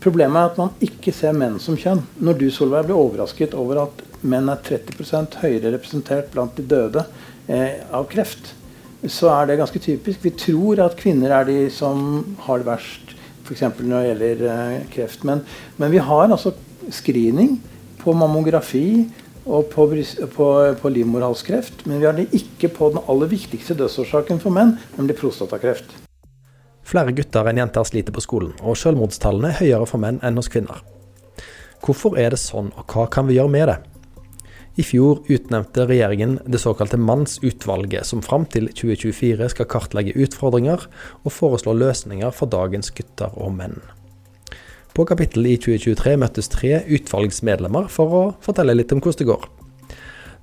Problemet er at man ikke ser menn som kjønn. Når du Solveig, blir overrasket over at menn er 30% høyere representert blant de døde eh, av kreft, så er det ganske typisk. Vi tror at kvinner er de som har det verst, f.eks. når det gjelder eh, kreft. Men, men, vi har altså screening på mammografi og på, på, på livmorhalskreft. Men vi har det ikke på den aller viktigste dødsårsaken for menn, nemlig prostatakreft. Flere gutter enn jenter sliter på skolen, og selvmordstallene er høyere for menn enn hos kvinner. Hvorfor er det sånn, og hva kan vi gjøre med det? I fjor utnevnte regjeringen det såkalte Mannsutvalget, som fram til 2024 skal kartlegge utfordringer og foreslå løsninger for dagens gutter og menn. På kapittelet i 2023 møttes tre utvalgsmedlemmer for å fortelle litt om hvordan det går.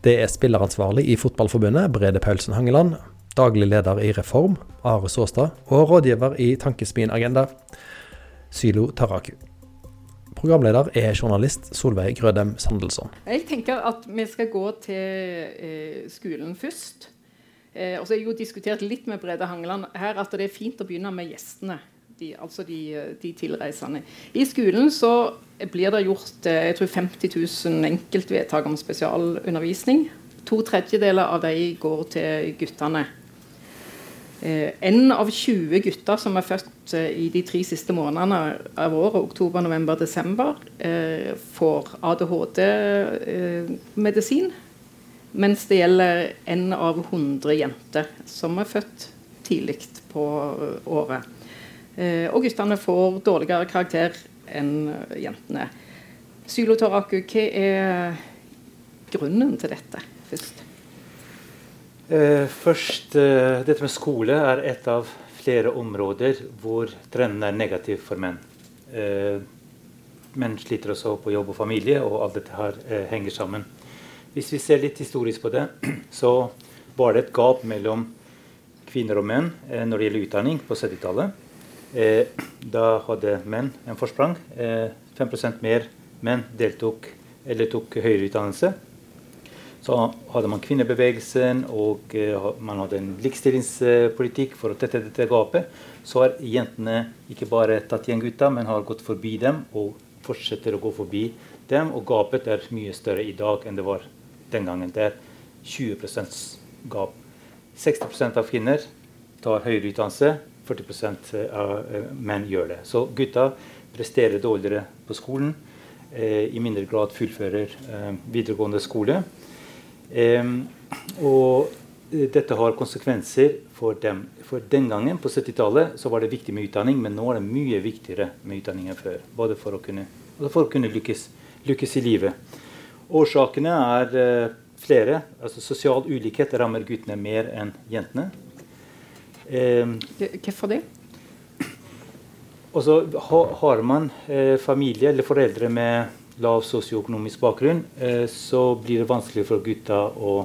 Det er spilleransvarlig i Fotballforbundet, Brede Paulsen Hangeland, daglig leder i Reform, Are Såstad, og rådgiver i Tankesmien Agenda, Sylo Taraku. Programleder er journalist Solveig Grødem Sandelsson. Jeg tenker at vi skal gå til eh, skolen først. Eh, og så har jeg jo diskutert litt med Brede Hangeland her at det er fint å begynne med gjestene. De, altså de, de, tilreisende. I skolen så blir det gjort eh, jeg tror 50 000 enkeltvedtak om spesialundervisning. To tredjedeler av de går til guttene. Eh, en av 20 gutter som er født eh, i de tre siste månedene av året, oktober, november, desember, eh, får ADHD-medisin. Mens det gjelder en av 100 jenter som er født tidlig på året. Og guttene får dårligere karakter enn jentene. Sylotoraku, hva er grunnen til dette? Eh, først, eh, Dette med skole er et av flere områder hvor trenden er negativ for menn. Eh, menn sliter også på jobb og familie, og alt dette her henger sammen. Hvis vi ser litt historisk på det, så var det et gap mellom kvinner og menn når det gjelder utdanning på 70-tallet. Eh, da hadde menn en forsprang. 5% mer menn deltok eller tok høyere utdannelse. Så hadde man kvinnebevegelsen, og uh, man hadde en likestillingspolitikk for å tette dette gapet. Så har jentene ikke bare tatt igjen gutta, men har gått forbi dem og fortsetter å gå forbi dem. Og gapet er mye større i dag enn det var den gangen. Det er 20% gap. 60% av kvinner tar høyere utdannelse. 40% av eh, menn gjør det. Så gutta presterer dårligere på skolen. Eh, I mindre grad fullfører eh, videregående skole. Og dette har konsekvenser for dem. For Den gangen, på 70-tallet, så var det viktig med utdanning, men nå er det mye viktigere med utdanning enn før. Både for å kunne, for å kunne lykkes, lykkes, i livet. Årsakene er uh, flere. altså Sosial ulikhet rammer guttene mer enn jentene. Hvorfor det? Og så har man eh, familie eller foreldre med lav sosioøkonomisk bakgrunn, eh, så blir det vanskelig for gutta å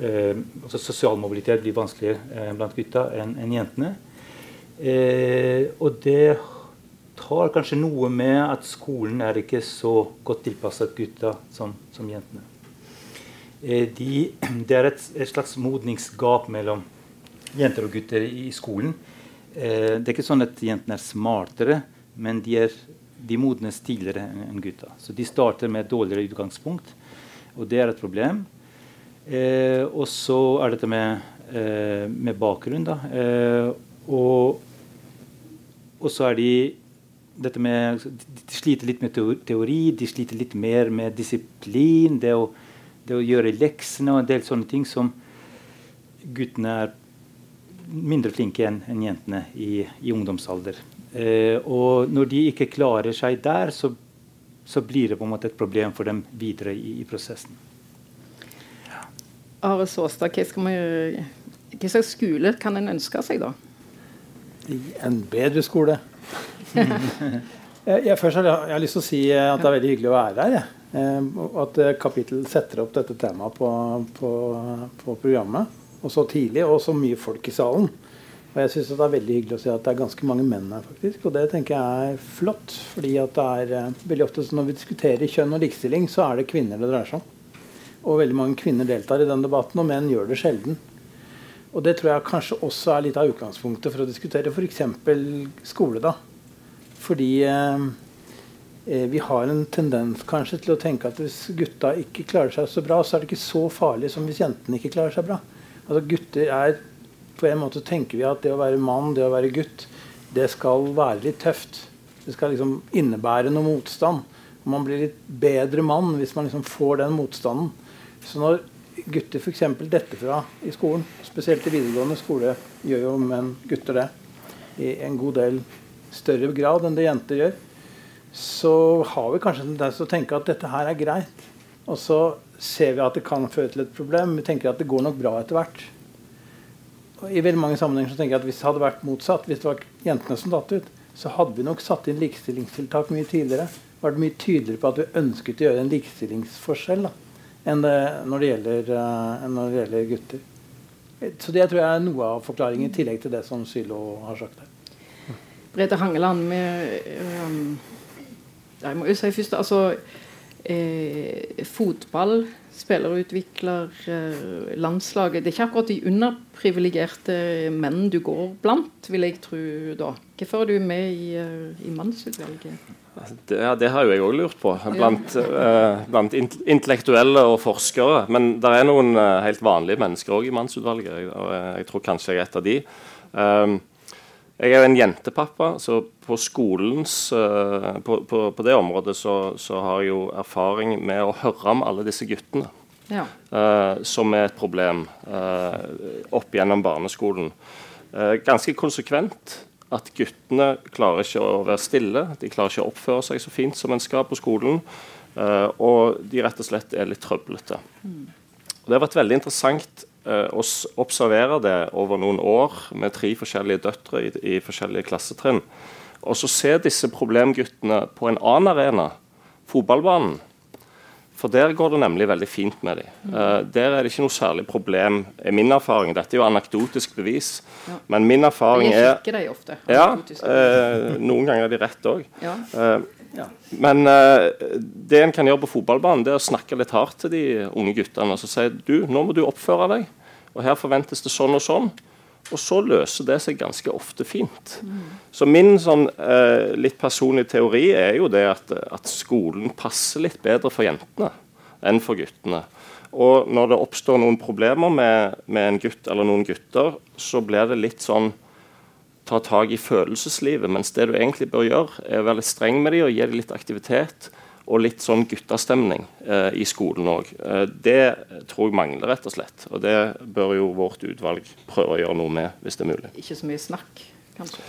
eh, altså Sosial mobilitet blir vanskeligere eh, blant gutta enn jentene. og det har kanskje noe med at skolen er ikke så godt tilpasset gutta som, som jentene. De, det er et, et, slags modningsgap mellom jenter og gutter i skolen. det er ikke sånn at jentene er smartere, men de er de modnes tidligere enn gutta. Så de starter med et dårligere utgangspunkt, og det er et problem. Eh, og så er dette med, eh, med bakgrunn, da. Eh, og, og, så er de dette med, De sliter litt med teori, de sliter litt mer med disiplin. Det å, det å gjøre leksene og en del sånne ting som guttene er mindre flinke enn en jentene i, i ungdomsalder. Eh, og når de ikke klarer seg der, så, så, blir det på en måte et problem for dem videre i, i prosessen. Ja. Are Såstad, hva, hva slags skole kan en ønske seg, da? En bedre skole. jeg, først har jeg, jeg, har lyst til å si at det er veldig hyggelig å være her. Og at kapittel setter opp dette temaet på, på, på programmet. Og så tidlig, og så mye folk i salen. Og jeg syns det er veldig hyggelig å si at det er ganske mange menn her, faktisk. Og det tenker jeg er flott. fordi at det er uh, veldig ofte når vi diskuterer kjønn og likestilling, så er det kvinner det dreier seg om. Og veldig mange kvinner deltar i den debatten, og menn gjør det sjelden. Og det tror jeg kanskje også er litt av utgangspunktet for å diskutere f.eks. skole, da. Fordi uh, eh, vi har en tendens kanskje til å tenke at hvis gutta ikke klarer seg så bra, så er det ikke så farlig som hvis jentene ikke klarer seg bra. Altså gutter er På en måte tenker vi at det å være mann, det å være gutt, det skal være litt tøft. Det skal liksom innebære noe motstand. Man blir litt bedre mann hvis man liksom får den motstanden. Så når gutter f.eks. detter fra i skolen, spesielt i videregående skole, gjør jo menn gutter det i en god del større grad enn det jenter gjør, så har vi kanskje en tendens til å tenke at dette her er greit. Og så ser vi at det kan føre til et problem. Vi tenker at det går nok bra etter hvert. I veldig mange sammenhenger så tenker jeg at hvis det hadde vært motsatt, hvis det var jentene som datt ut, så hadde vi nok satt inn likestillingstiltak mye tidligere. Vært mye tydeligere på at vi ønsket å gjøre en likestillingsforskjell da, enn det når det gjelder, uh, når det gjelder gutter. Så det tror jeg er noe av forklaringen, i tillegg til det som Sylo har sagt her. Brede Hangeland, med, um, jeg må jo si først altså eh, Fotball, spillerutvikler, eh, landslaget Det er ikke akkurat de underprivilegerte menn du går blant, vil jeg tro da. Hvorfor er du med i, uh, i mannsutvalget? Det, ja, det har jo jeg òg lurt på, blant, uh, blant, intellektuelle og forskere. Men det er noen uh, helt vanlige mennesker òg i mannsutvalget, og jeg, tror kanskje jeg er et av de. Um, jeg er jo en jentepappa, så på skolens uh, på, på, på, det området så, så, har jeg jo erfaring med å høre om alle disse guttene. Ja. Uh, som er et problem uh, opp gjennom barneskolen. ganske konsekvent at guttene klarer ikke å være stille. De klarer ikke å oppføre seg så fint som en skal på skolen. og de rett og slett er litt trøblete. Mm. Det har vært veldig interessant Eh, observerer det over noen år med tre forskjellige døtre i, i forskjellige klassetrinn. Og så ser disse problemguttene på en annen arena, fotballbanen. For der går det nemlig veldig fint med dem. Uh, der er det ikke noe særlig problem, er min erfaring. Dette er jo anekdotisk bevis, ja. men min erfaring er Jeg de ofte. Ja, uh, noen ganger er de rett òg. Ja. Uh, ja. Men uh, det en kan gjøre på fotballbanen, det er å snakke litt hardt til de unge guttene. Og så si du, nå må du oppføre deg, og her forventes det sånn og sånn. Og så løser det seg ganske ofte fint. Mm. Så min sånn, uh, litt personlige teori er jo det at, at, skolen passer litt bedre for jentene enn for guttene. Og når det oppstår noen problemer med, med en gutt eller noen gutter, så blir det litt sånn ta tak i følelseslivet. Mens det du egentlig bør gjøre, er å være litt streng med dem og gi dem litt aktivitet. Og litt sånn guttastemning eh, i skolen òg. Eh, det tror jeg mangler, rett og slett. Og det bør jo vårt utvalg prøve å gjøre noe med, hvis det er mulig. Ikke så mye snakk, kanskje?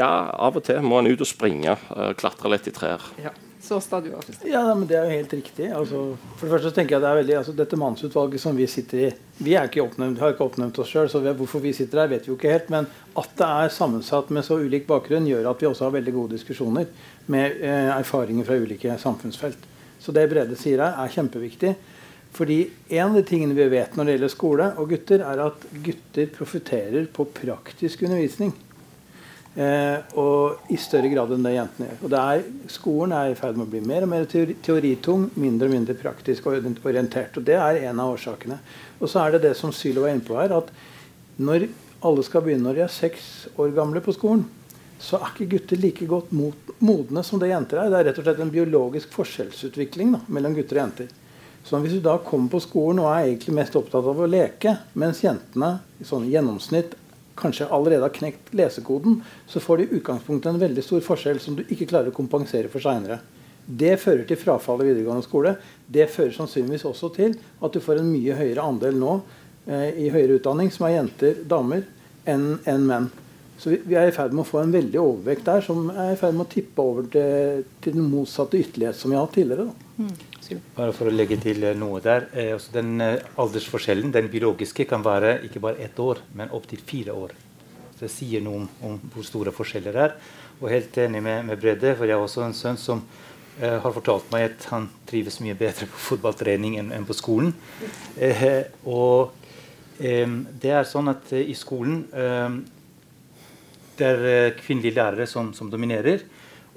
ja, av og til må en ut og springe. Eh, klatre litt i trær. Ja. Såstad, du Ja, men Det er jo helt riktig. Altså, for det første så tenker jeg det er veldig, altså, Dette mannsutvalget som vi sitter i Vi er ikke oppnevnt, har ikke oppnevnt oss sjøl, så vi, hvorfor vi sitter her, vet vi jo ikke helt. Men at det er sammensatt med så ulik bakgrunn, gjør at vi også har veldig gode diskusjoner med eh, erfaringer fra ulike samfunnsfelt. Så det Brede sier her, er kjempeviktig. Fordi En av de tingene vi vet når det gjelder skole og gutter, er at gutter profitterer på praktisk undervisning. Eh, og i større grad enn det jentene gjør. Og er, Skolen er i ferd med å bli mer og mer teoritung, mindre og mindre praktisk orientert. og Det er en av årsakene. Og så er det det som Sylo var inne på her, at når alle skal begynne når de er seks år gamle på skolen, så er ikke gutter like godt modne som det jenter er. Det er rett og slett en biologisk forskjellsutvikling da, mellom gutter og jenter. Så hvis du da kommer på skolen og er egentlig mest opptatt av å leke, mens jentene i sånn gjennomsnitt kanskje allerede har knekt lesekoden, så får du i utgangspunktet en veldig stor forskjell som du ikke klarer å kompensere for seinere. Det fører til frafall i videregående skole. Det fører sannsynligvis også til at du får en mye høyere andel nå eh, i høyere utdanning som er jenter, damer, enn en menn. Så vi, vi, er i ferd med å få en veldig overvekt der som er i ferd med å tippe over til, til den motsatte ytterlighet som vi har hatt tidligere. Mm. Bare for å legge til eh, noe der. Eh, altså den eh, Aldersforskjellen, den biologiske, kan være ikke bare ett år, men opptil fire år. Så Det sier noe om, om, hvor store forskjeller det er. Og helt enig med, med Bredde, for jeg har også en sønn som eh, har fortalt meg at han trives mye bedre på fotballtrening enn, enn på skolen. Eh, og eh, det er sånn at i skolen det er kvinnelige lærere som, som dominerer.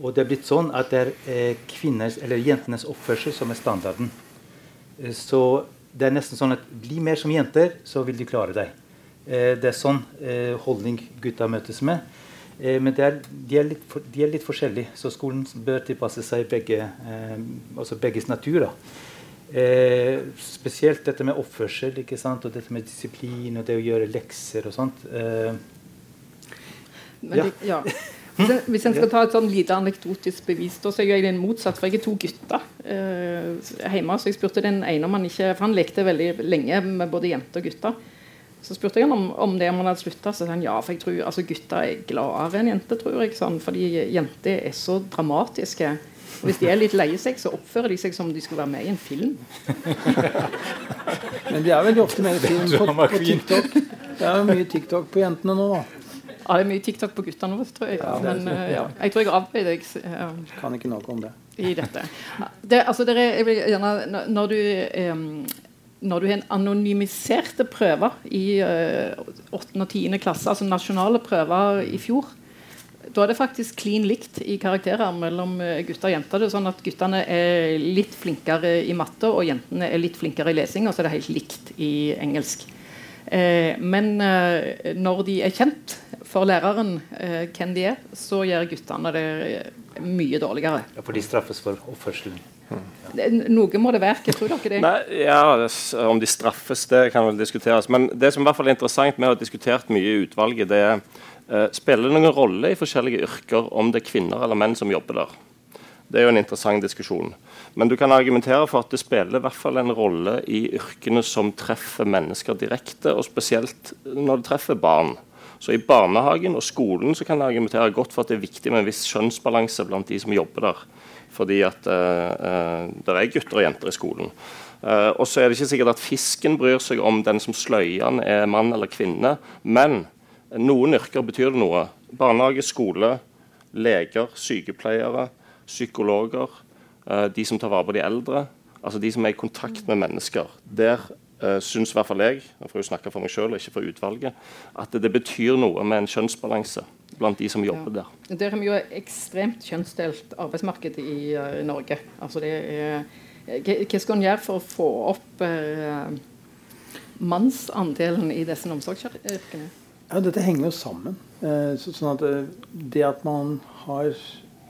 Og det er blitt sånn at det er eh, kvinners, eller jentenes oppførsel som er standarden. Eh, så det er nesten sånn at bli mer som jenter, så vil de klare deg. Eh, det er sånn holdning gutta møtes med. Men er, de, er litt, de, er litt forskjellige, så skolen bør tilpasse seg begge, altså begges natur. Eh, spesielt dette med oppførsel ikke sant? og dette med disiplin og det å gjøre lekser og sånt. Eh, ja. Det, ja. Hvis en skal ta et sånn lite anekdotisk bevis, da, så er jeg den motsatt. For jeg er to gutter eh, hjemme. Så jeg spurte den ene om han ikke For han lekte veldig lenge med både jenter og gutter. Så spurte jeg han om, om det om han hadde slutta. Så sa han ja, for jeg tror altså, gutter er gladere enn jenter, tror jeg. Sånn, fordi jenter er så dramatiske. Og hvis de er litt leie seg, så oppfører de seg som om de skulle være med i en film. Men de er veldig ofte med i film på, på TikTok. Det er jo mye TikTok på jentene nå, da. Ja, det er mye TikTok på guttene nå, tror jeg. Ja, Men uh, ja, jeg tror jeg avbøyer deg. Uh, kan ikke noe om det. I dette. Det, altså, dere, jeg vil gjerne, når du um, når du har en anonymiserte prøver i uh, 8. og 10. klasse, altså nasjonale prøver i fjor, da er det faktisk klin likt i karakterer mellom gutter og jenter. Det er sånn at Guttene er litt flinkere i matte, og jentene er litt flinkere i lesing. Og så er det helt likt i engelsk. Uh, men uh, når de er kjent for læreren hvem de er, så gjør guttene det mye dårligere. Ja, For de straffes for oppførselen? Noe må det være, tror dere det? Nei, ja, Om de straffes, det kan vel diskuteres. Men det som i hvert fall er interessant med å ha diskutert mye i utvalget, det er uh, spiller det noen rolle i forskjellige yrker om det er kvinner eller menn som jobber der. Det er jo en interessant diskusjon. Men du kan argumentere for at det spiller i hvert fall en rolle i yrkene som treffer mennesker direkte, og spesielt når det treffer barn. Så I barnehagen og skolen så kan jeg argumentere godt for at det er viktig med en viss kjønnsbalanse blant de som jobber der fordi at uh, det er gutter og jenter i skolen. Uh, og så er det ikke sikkert at fisken bryr seg om den som sløyer den, er mann eller kvinne. Men noen yrker betyr det noe. Barnehage, skole, leger, sykepleiere, psykologer. Uh, de som tar vare på de eldre. Altså de som er i kontakt med mennesker. Der uh, syns i hvert fall jeg, jeg får jo snakke for meg selv, ikke for utvalget, at det, det betyr noe med en kjønnsbalanse blant de som jobber ja. der. Der har vi jo et ekstremt kjønnsdelt arbeidsmarked i, uh, Norge. Altså det er, hva skal en gjøre for å få opp uh, mannsandelen i disse omsorgsyrkene? Ja, dette henger jo sammen. Uh, så, sånn at det at man har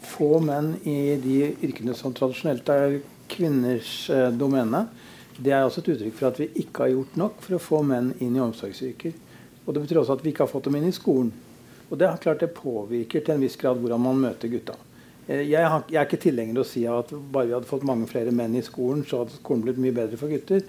få menn i de yrkene som tradisjonelt er kvinners domene, det er også et uttrykk for at vi ikke har gjort nok for å få menn inn i omsorgsyrker. Og det betyr også at vi ikke har fått dem inn i skolen. Og det har klart det påvirker til en viss grad hvordan man møter gutta. Eh, jeg, har, jeg er ikke tilhenger å si at bare vi hadde fått mange flere menn i skolen, så hadde skolen blitt mye bedre for gutter.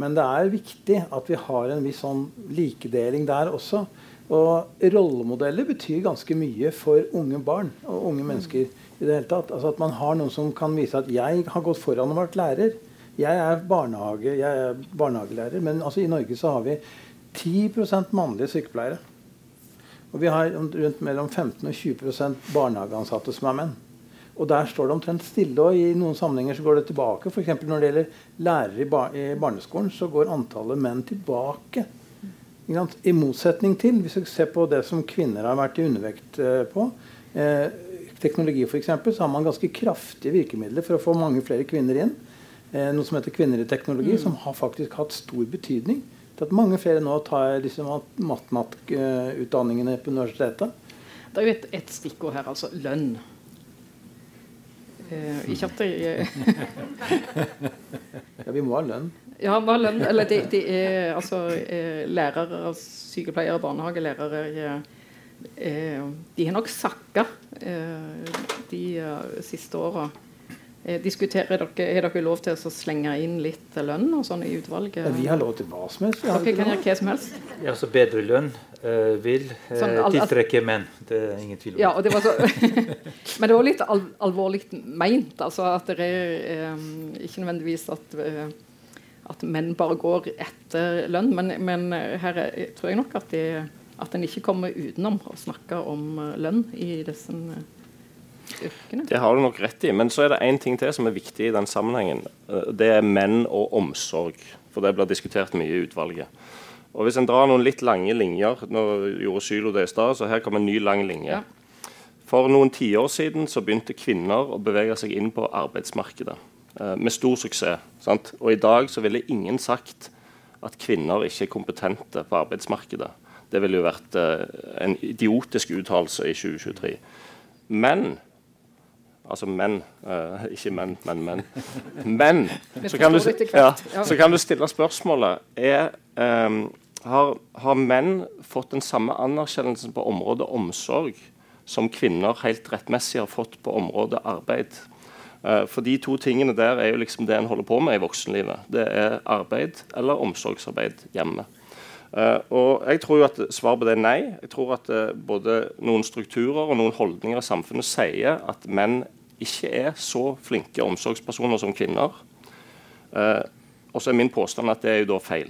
Men det er viktig at vi har en viss sånn likedeling der også. Og rollemodeller betyr ganske mye for unge barn og unge mennesker. i det hele tatt. Altså At man har noen som kan vise at 'jeg har gått foran og vært lærer'. Jeg er, barnehage, jeg er barnehagelærer, men altså i Norge så har vi 10% mannlige sykepleiere. Og vi har rundt mellom 15 og 20 barnehageansatte som er menn. Og der står det omtrent stille. Og i noen sammenhenger så går det tilbake. F.eks. når det gjelder lærere i, bar i, barneskolen, så går antallet menn tilbake. I motsetning til, hvis vi ser på det som kvinner har vært i undervekt eh, på eh, teknologi f.eks., så har man ganske kraftige virkemidler for å få mange flere kvinner inn. Eh, noe som heter Kvinner i teknologi, mm. som har faktisk hatt stor betydning til at mange flere nå tar disse matematikutdanningene på universitetet. Det er jo et, et stikkord her, altså lønn. Eh, ikke at det Ja, vi må ha lønn. Ja, lønn. Eller det, de er altså eh, lærere, sykepleiere, barnehagelærere eh, De har nok sakka eh, de siste åra. Eh, diskuterer dere, Har dere lov til å slenge inn litt lønn og sånn i utvalget? Ja, vi har lov til hva som helst. Dere kan gjøre hva som helst. Ja, så bedre lønn uh, vil uh, sånn, tiltrekke menn. Det er ingen tvil om. Ja, det så, men det var litt al alvorlig meint. Altså at det er um, ikke nødvendigvis at, uh, at menn bare går etter lønn. Men, men her er, tror jeg nok at, de, at en ikke kommer utenom å snakke om lønn i disse yrkene. Det har du nok rett i. Men så er det én ting til som er viktig i den sammenhengen. Eh, det er menn og omsorg. For det blir diskutert mye i utvalget. Og Hvis en drar noen litt lange linjer Nå gjorde Sylo det i stad, så her kommer en ny lang linje. Ja. For noen tiår siden så begynte kvinner å bevege seg inn på arbeidsmarkedet. Eh, med stor suksess. Sant? Og i dag så ville ingen sagt at kvinner ikke er kompetente på arbeidsmarkedet. Det ville jo vært uh, en idiotisk uttalelse i 2023. Men Altså menn, uh, ikke menn, men menn. Men så kan, du, ja, så kan, du, stille spørsmålet er, um, har, har, menn fått den samme anerkjennelsen på området omsorg som kvinner helt rettmessig har fått på området arbeid? Uh, for de to tingene der er jo liksom det en holder på med i voksenlivet. Det er arbeid eller omsorgsarbeid hjemme. Uh, og jeg tror jo at Svaret på det er nei. Jeg tror at uh, både noen strukturer og noen holdninger i samfunnet sier at menn ikke er så flinke omsorgspersoner som kvinner. Og så er min påstand at det er jo da feil.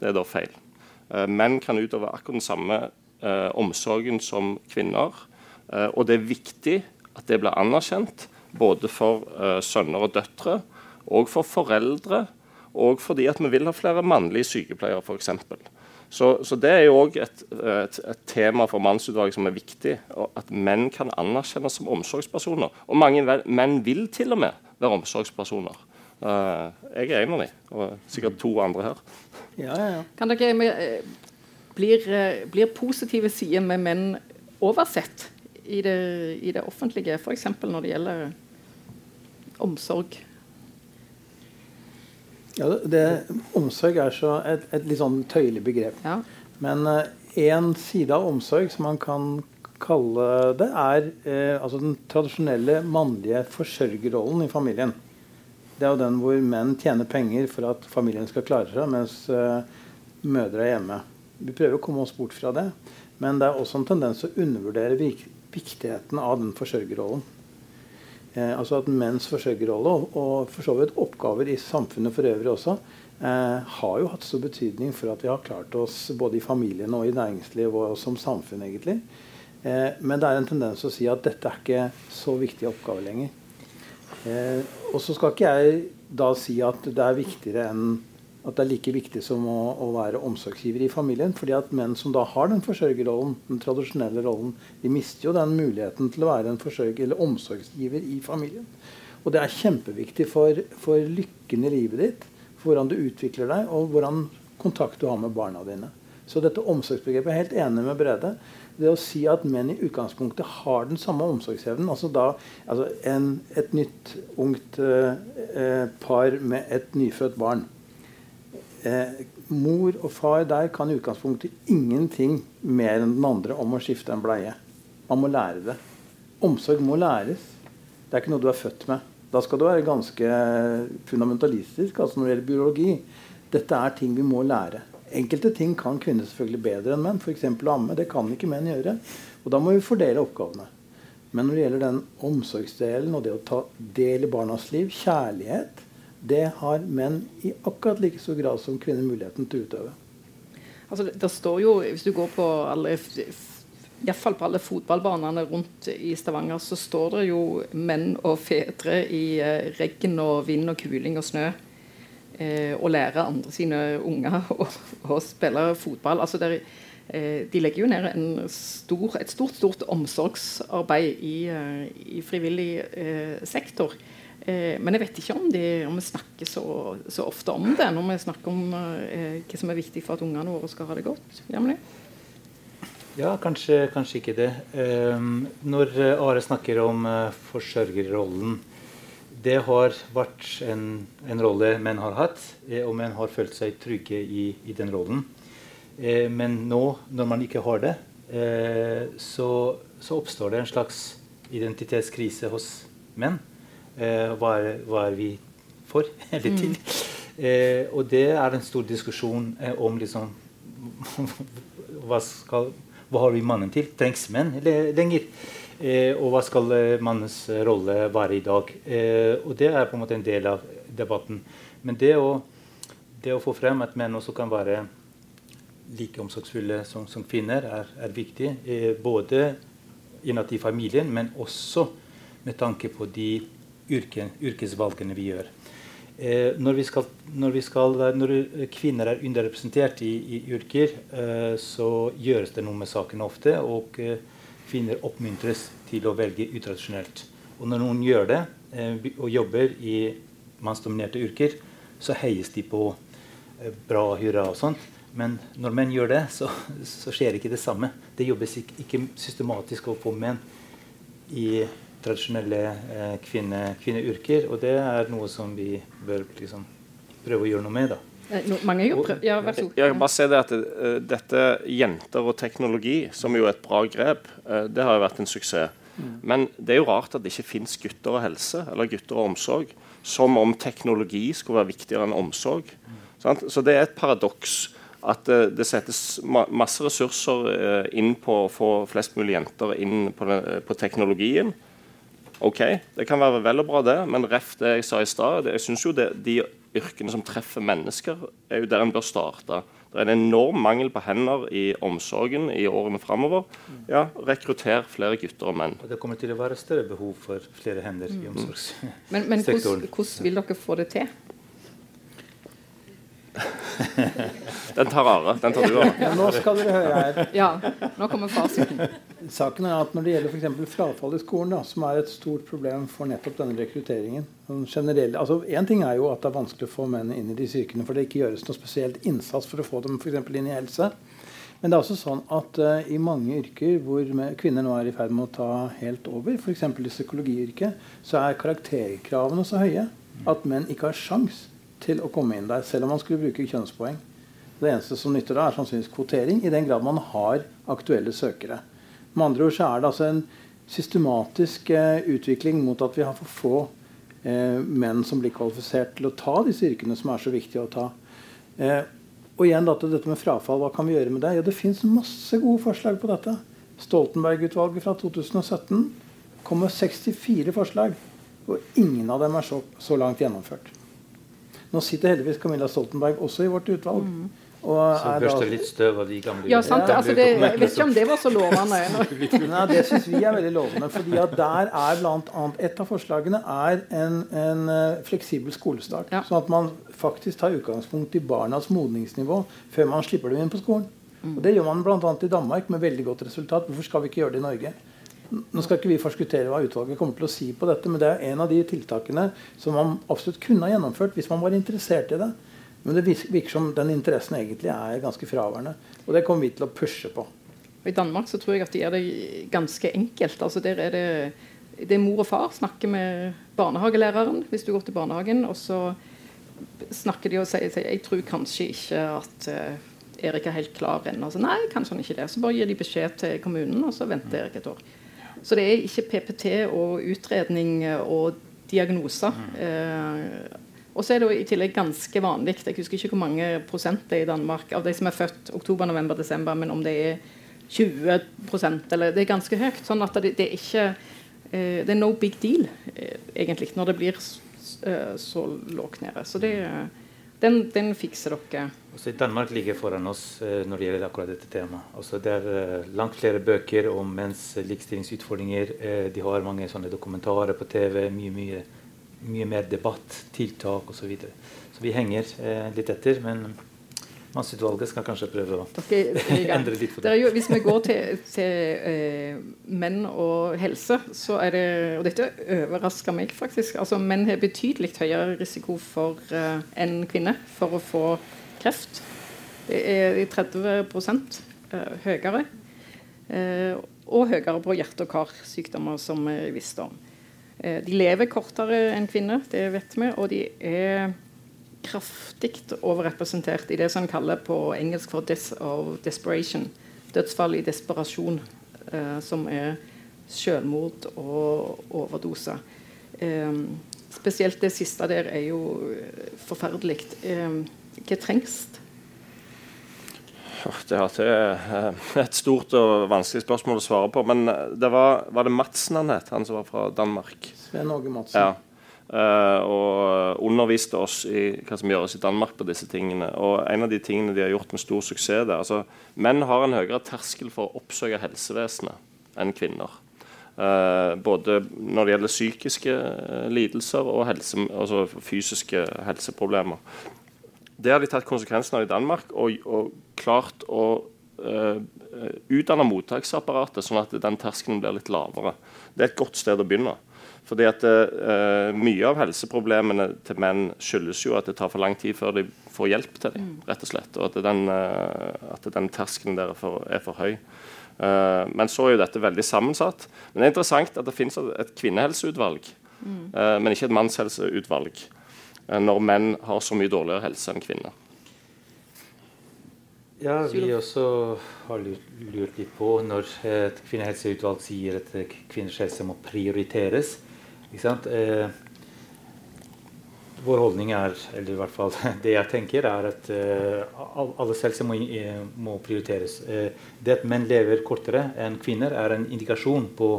Det er da feil. menn kan utøve akkurat den samme omsorgen som kvinner. og det er viktig at det blir anerkjent både for sønner og døtre og for foreldre og fordi at vi vil ha flere mannlige sykepleiere, f.eks. Så, så det er jo òg et, et, et, tema for mannsutvalget som er viktig. At menn kan anerkjennes som omsorgspersoner. Og mange menn vil til og med være omsorgspersoner. Uh, jeg er en av dem, og sikkert to andre her. Ja, ja, ja. Kan dere, eh, blir, blir, positive sider med menn oversett i det, i det offentlige, f.eks. når det gjelder omsorg? Ja, det, Omsorg er så et, et litt sånn tøyelig begrep. Ja. Men én uh, side av omsorg som man kan kalle det, er uh, altså den tradisjonelle mannlige forsørgerrollen i familien. Det er jo den hvor menn tjener penger for at familien skal klare seg, mens uh, mødre er hjemme. Vi prøver å komme oss bort fra det. Men det er også en tendens å undervurdere viktigheten av den forsørgerrollen. Eh, altså at menns forsørgerrolle, og, for så vidt oppgaver i samfunnet for øvrig også, eh, har jo hatt stor betydning for at vi har klart oss både i familien og i næringsliv og som samfunn, egentlig. Eh, men det er en tendens å si at dette er ikke så viktig oppgave lenger. Eh, og så skal ikke jeg da si at det er viktigere enn at det er like viktig som å, å, være omsorgsgiver i familien. fordi at menn som da har den forsørgerrollen, den tradisjonelle rollen, de mister jo den muligheten til å være en forsørger eller omsorgsgiver i familien. Og det er kjempeviktig for, for lykken i livet ditt, for hvordan du utvikler deg, og hvordan kontakt du har med barna dine. Så dette omsorgsbegrepet er helt enig med Brede. Det å si at menn i utgangspunktet har den samme omsorgsevnen altså da, altså en, Et nytt ungt eh, eh par med et nyfødt barn eh, mor og far der kan i utgangspunktet ingenting mer enn den andre om å skifte en bleie. Man må lære det. Omsorg må læres. Det er ikke noe du er født med. Da skal du være ganske fundamentalistisk altså når det gjelder biologi. Dette er ting vi må lære. Enkelte ting kan kvinner selvfølgelig bedre enn menn. F.eks. å amme. Det kan ikke menn gjøre. Og da må vi fordele oppgavene. Men når det gjelder den omsorgsdelen og det å ta del i barnas liv, kjærlighet, det har menn i akkurat like stor grad som kvinner muligheten til å utøve. Altså, det står jo, Hvis du går på alle Iallfall på alle fotballbanene rundt i Stavanger, så står det jo menn og fedre i eh, regn og vind og kuling og snø eh, og lærer andre sine unger å spille fotball. Altså der, eh, de legger jo ned stor, et stort stort omsorgsarbeid i, eh, i frivillig eh, sektor. Eh, men jeg vet ikke om, de, om vi snakker så, så, ofte om det når vi snakker om eh, hva som er viktig for at ungene våre skal ha det godt. Jamlig? Ja, kanskje, kanskje, ikke det. Eh, når Are snakker om eh, forsørgerrollen Det har vært en, en, rolle menn har hatt, eh, og menn har følt seg trygge i, i den rollen. Eh, men nå, når man ikke har det, så, så oppstår det en slags identitetskrise hos menn. Eh, hva, er, hva, er, vi for eller til? Mm. Eh, og det er en stor diskusjon eh, om liksom hva, skal, hva har vi mannen til? Trengs menn lenger? Eh, og hva skal eh, mannens rolle være i dag? Eh, og det er på en måte en del av debatten. Men det å, det å få frem at menn også kan være like omsorgsfulle som, som kvinner, er, er viktig. både innad i familien, men også med tanke på de yrke, yrkesvalgene vi gjør. Eh, når, vi skal, når, vi skal, når, kvinner er underrepresentert i, i yrker, eh, så gjøres det noe med saken ofte. Og eh, kvinner oppmuntres til å velge utradisjonelt. Og når noen gjør det, eh, og jobber i mannsdominerte yrker, så heies de på eh, bra hurra og sånt. Men når menn gjør det, så, så skjer ikke det samme. Det jobbes ikke, systematisk å få menn i tradisjonelle eh, kvinne, kvinneyrker. Og det er noe som vi bør liksom, prøve å gjøre noe med. da. Eh, no, mange prøvd. Ja, vær så god. Jeg kan bare si det at uh, Dette jenter og teknologi, som jo er et bra grep, uh, det har jo vært en suksess. Mm. Men det er jo rart at det ikke fins gutter og helse eller gutter og omsorg. Som om teknologi skulle være viktigere enn omsorg. Mm. Så det er et paradoks at uh, det settes ma masse ressurser inn på å få flest mulig jenter inn på teknologien. OK, det kan være vel og bra, det, men ref det jeg sa i stad Jeg syns jo det, de yrkene som treffer mennesker, er jo der en bør starte. Det er en enorm mangel på hender i omsorgen i årene framover. Ja, rekrutter flere gutter og menn. Og det kommer til å være større behov for flere hender i omsorgssektoren. Men, men hvordan, hvordan vil dere få det til? Den tar Are. Den tar du, Are. Ja, nå skal dere høre her. Ja, nå kommer fasiten. Saken er at Når det gjelder f.eks. frafall i skolen, da, som er et stort problem for nettopp denne rekrutteringen generell, altså En ting er jo at det er vanskelig å få menn inn i de yrkene, for det ikke gjøres noe spesielt innsats for å få dem for inn i helse. Men det er også sånn at uh, i mange yrker hvor kvinner nå er i ferd med å ta helt over, f.eks. i psykologiyrket, så er karakterkravene så høye at menn ikke har sjans til å komme inn der, selv om man skulle bruke kjønnspoeng. Det eneste som nytter da, er sannsynligvis kvotering, i den grad man har aktuelle søkere. Med andre ord så er det altså en systematisk eh, utvikling mot at vi har for få eh, menn som blir kvalifisert til å ta disse yrkene som er så viktige å ta. Eh, og igjen da til dette med frafall, Hva kan vi gjøre med det? Ja, Det fins masse gode forslag på dette. Stoltenberg-utvalget fra 2017 kom med 64 forslag. Og ingen av dem er så, så langt gjennomført. Nå sitter heldigvis Camilla Stoltenberg også i vårt utvalg. Mm. Så børster litt støv av de gamle Ja, sant. Ja. Altså, det, jeg vet ikke om det var så lovende. Nei, det syns vi er veldig lovende. fordi at der er blant annet, Et av forslagene er en, en uh, fleksibel skolestart. Ja. Sånn at man faktisk tar utgangspunkt i barnas modningsnivå før man slipper dem inn på skolen. Mm. Og Det gjør man bl.a. i Danmark med veldig godt resultat. Hvorfor skal vi ikke gjøre det i Norge? Nå skal ikke vi forskuttere hva utvalget kommer til å si på dette, men det er en av de tiltakene som man absolutt kunne ha gjennomført hvis man var interessert i det. Men det virker som den interessen egentlig er ganske fraværende. Og det kommer vi til å pushe på. I Danmark så tror jeg at de gjør det ganske enkelt. Altså der er det, det er mor og far snakker med barnehagelæreren hvis du går til barnehagen. Og så snakker de og sier, sier jeg tror kanskje ikke at uh, Erik er helt klar ennå. Nei, kanskje han ikke det. Så bare gir de beskjed til kommunen, og så venter Erik et år. Så det er ikke PPT og utredning og diagnoser. Eh, og så er det i tillegg ganske vanlig Jeg husker ikke hvor mange prosent det er i Danmark av de som er født oktober, november, desember, men om det er 20% eller Det er ganske høyt. Sånn at det, det er ikke eh, Det er no big deal, eh, egentlig, når det blir eh, så lågt nede. Så det den, den, fikser dere. Også i Danmark ligger foran oss eh, når det gjelder akkurat dette temaet. Altså, det er eh, langt flere bøker om menns likestillingsutfordringer. Eh, de har mange sånne dokumentarer på TV. Mye, mye, mye mer debatt, tiltak osv. Så, videre. så vi henger eh, litt etter. men Mannsutvalget skal kanskje prøve å Dere, endre litt på det. det jo, hvis vi går til, til eh, menn og helse, så er det Og dette overrasker meg faktisk. altså Menn har betydelig høyere risiko for eh, enn kvinner for å få kreft. Det er 30 uh, høyere. Eh, og høyere på hjerte- og karsykdommer, som vi visste om. De lever kortere enn kvinner, det vet vi. Og de er kraftig overrepresentert i det som en kaller på engelsk for 'death of desperation. Dødsfall i desperasjon, eh, som er selvmord og overdose. Eh, spesielt det siste der er jo forferdelig. Eh, hva trengs det er et stort og vanskelig spørsmål å svare på. Men det var, var det Madsen han het, han som var fra Danmark? Sven Åge Madsen. Ja. Uh, og underviste oss i hva som gjøres i Danmark på disse tingene. Og en av de tingene de har gjort med stor suksess der, altså Menn har en høyere terskel for å oppsøke helsevesenet enn kvinner. Uh, både når det gjelder psykiske lidelser og helse, altså fysiske helseproblemer. Det har de tatt konsekvensen av i Danmark og, og klart å utdanne mottaksapparatet sånn at den terskelen blir litt lavere. Det er et godt sted å begynne. Fordi at uh, Mye av helseproblemene til menn skyldes jo at det tar for lang tid før de får hjelp til dem. rett og slett, Og at den, uh, at den terskelen der er for, er for høy. Uh, men så er jo dette veldig sammensatt. Men det er interessant at det finnes et kvinnehelseutvalg, mm. men ikke et mannshelseutvalg. Når menn har så mye dårligere helse enn kvinner. Ja, vi også har lurt litt på når et kvinnehelseutvalg sier at kvinners helse må prioriteres. Eh, vår holdning er, eller i hvert fall det jeg tenker, er at eh, alles helse må, eh, må prioriteres. Eh, det at menn lever kortere enn kvinner, er en indikasjon på,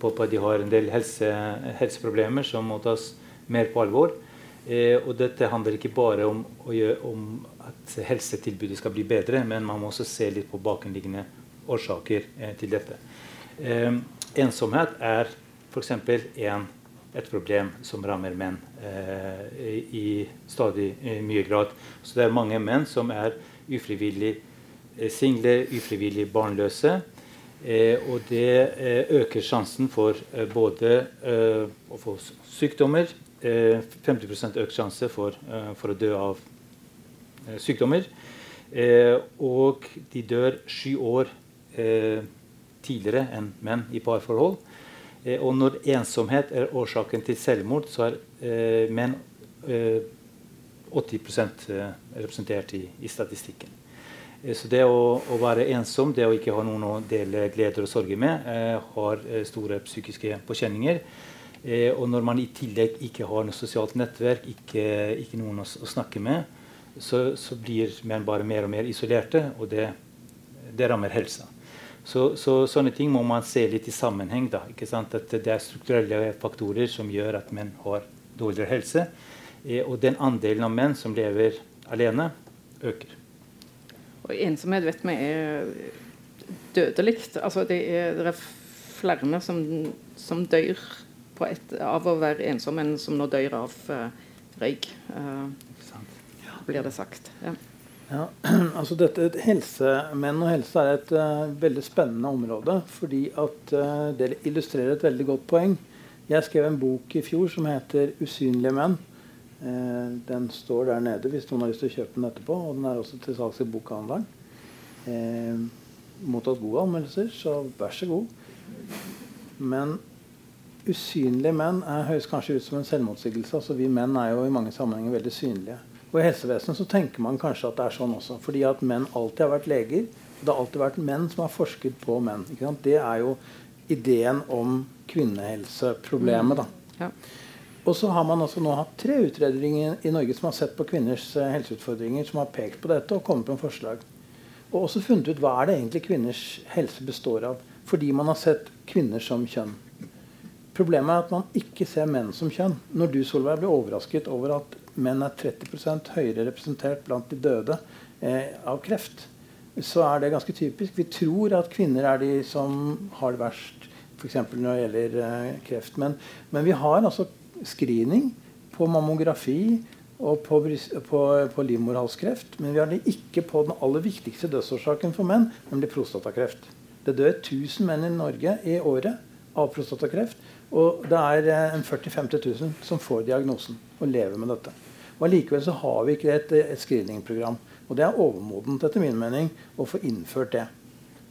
på at de har en del helse, helseproblemer som må tas mer på alvor. Eh, og dette handler ikke bare om, om, at helsetilbudet skal bli bedre, men man må også se litt på bakenliggende årsaker eh, til dette. Eh, ensomhet er f.eks. et problem som rammer menn eh, i stadig i mye grad. Så det er mange menn som er ufrivillig eh, single, ufrivillig barnløse. Eh, og det øker sjansen for både å få sykdommer 50 eh, økt sjanse for, eh, for, å dø av eh, sykdommer. og de dør sju år tidligere enn menn i parforhold. og når ensomhet er årsaken til selvmord, så er menn 80 representert i, i statistikken. Så det å, å, være ensom, det å ikke ha noen å dele gleder og sorger med, har store psykiske påkjenninger. Eh, og når man i tillegg ikke har noe sosialt nettverk, ikke, ikke noen å, å, snakke med, så, så, blir man bare mer og mer isolerte, og det, det rammer helsa. Så, så, sånne ting må man se litt i sammenheng. da, ikke sant? At det er strukturelle faktorer som gjør at menn har dårligere helse. Eh, og den andelen av menn som lever alene, øker. Og ensomhet vet vi er dødelig. Altså, det, er, det er flere som, som dør et, av å være ensom enn som nå dør av uh, røyk. Uh, blir det sagt. Ja. Ja, altså dette, Helsemenn og helse er et uh, veldig spennende område. fordi at uh, Dere illustrerer et veldig godt poeng. Jeg skrev en bok i fjor som heter 'Usynlige menn'. Uh, den står der nede hvis noen har lyst til å kjøpe den etterpå. Og den er også til salgs i bokhandelen. mottatt gode anmeldelser, så vær så god. Men usynlige menn er, høres kanskje ut som en selvmotsigelse. altså Vi menn er jo i mange sammenhenger veldig synlige. Og I helsevesenet så tenker man kanskje at det er sånn også. Fordi at menn alltid har vært leger. Det har alltid vært menn som har forsket på menn. Det er jo ideen om kvinnehelseproblemet. da. Mm. Ja. Og så har man altså nå hatt tre utredninger i Norge som har sett på kvinners eh, helseutfordringer, som har pekt på dette og kommet med forslag. Og også funnet ut hva er det egentlig kvinners helse består av. Fordi man har sett kvinner som kjønn. Problemet er at man ikke ser menn som kjønn. Når du Solveig, blir overrasket over at menn er 30% høyere representert blant de døde eh, av kreft, så er det ganske typisk. Vi tror at kvinner er de som har det verst, f.eks. når det gjelder eh, kreft. Men, men, vi har altså screening på mammografi og på, på, på livmorhalskreft. Men vi har det ikke på den aller viktigste dødsårsaken for menn, nemlig prostatakreft. Det dør 1000 menn i Norge i året av prostatakreft. Og det er eh, en 40 000-50 000 som får diagnosen og lever med dette. Og Allikevel så har vi ikke et, et screeningprogram. Og det er overmodent etter min mening å få innført det.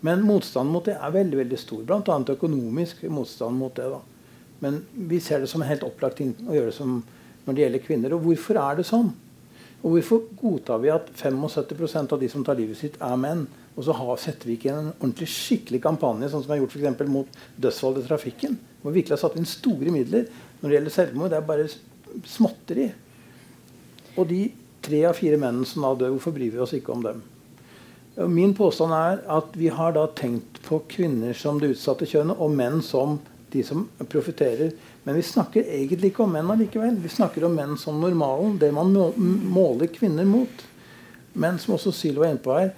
Men motstanden mot det er veldig veldig stor. Bl.a. økonomisk motstand mot det. da. Men vi ser det som helt opplagt å gjøre som når det gjelder kvinner. Og hvorfor er det sånn? Og hvorfor godtar vi at 75% av de som tar livet sitt, er menn? Og så har, setter vi ikke en ordentlig skikkelig kampanje sånn som har gjort for mot dødsfall i trafikken? Hvor vi virkelig har satt inn store midler når det gjelder selvmord. Det er bare småtteri. Og de tre av fire mennene som da dør, hvorfor bryr vi oss ikke om dem? Min påstand er at vi har da tenkt på kvinner som det utsatte kjønnet, og menn som de som profitterer. Men vi snakker egentlig ikke om menn allikevel. Vi snakker om menn som normalen, det man måler kvinner mot. Men som også Syl var inne på her,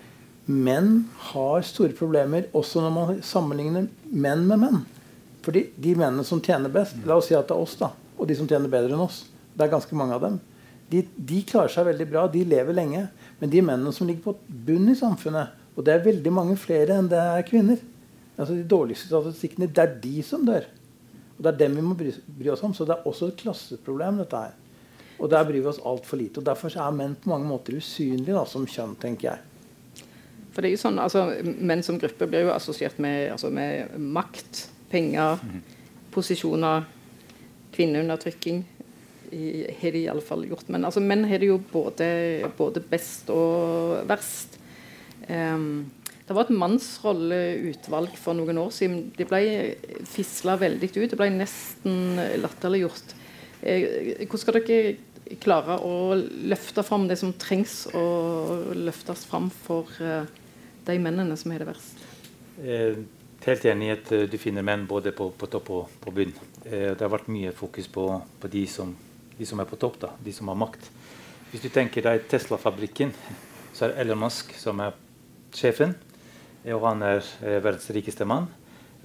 menn har store problemer også når man sammenligner menn med menn. Fordi de mennene som tjener best, la oss si at det er oss, da, og de som tjener bedre enn oss, det er ganske mange av dem, de, de klarer seg veldig bra. De lever lenge. Men de mennene som ligger på bunn i samfunnet, og det er veldig mange flere enn det er kvinner altså De dårligste statistikkene, det er de som dør. Og Det er dem vi må bry, bry oss om. Så det er også et klasseproblem. dette her. Og der bryr vi oss altfor lite. og Derfor er menn på mange måter usynlige da, som kjønn, tenker jeg. For det er jo sånn, altså, Menn som gruppe blir jo assosiert med, altså, med makt, penger, posisjoner, kvinneundertrykking. Har de iallfall gjort. Men altså, menn har det jo både, både best og verst. Um, det var et mannsrolleutvalg for noen år siden. Det ble fisla veldig ut. Det ble nesten latterliggjort. Eh, hvordan skal dere klare å løfte fram det som trengs å løftes fram for eh, de mennene som er det verst? Eh, helt enig i at eh, du finner menn både på, på topp og på bunn. Eh, det har vært mye fokus på, på de, som, de som er på topp, da, de som har makt. Hvis du tenker deg Tesla-fabrikken, så er Elon Musk som er sjefen. eh, Og han er verdens rikeste mann.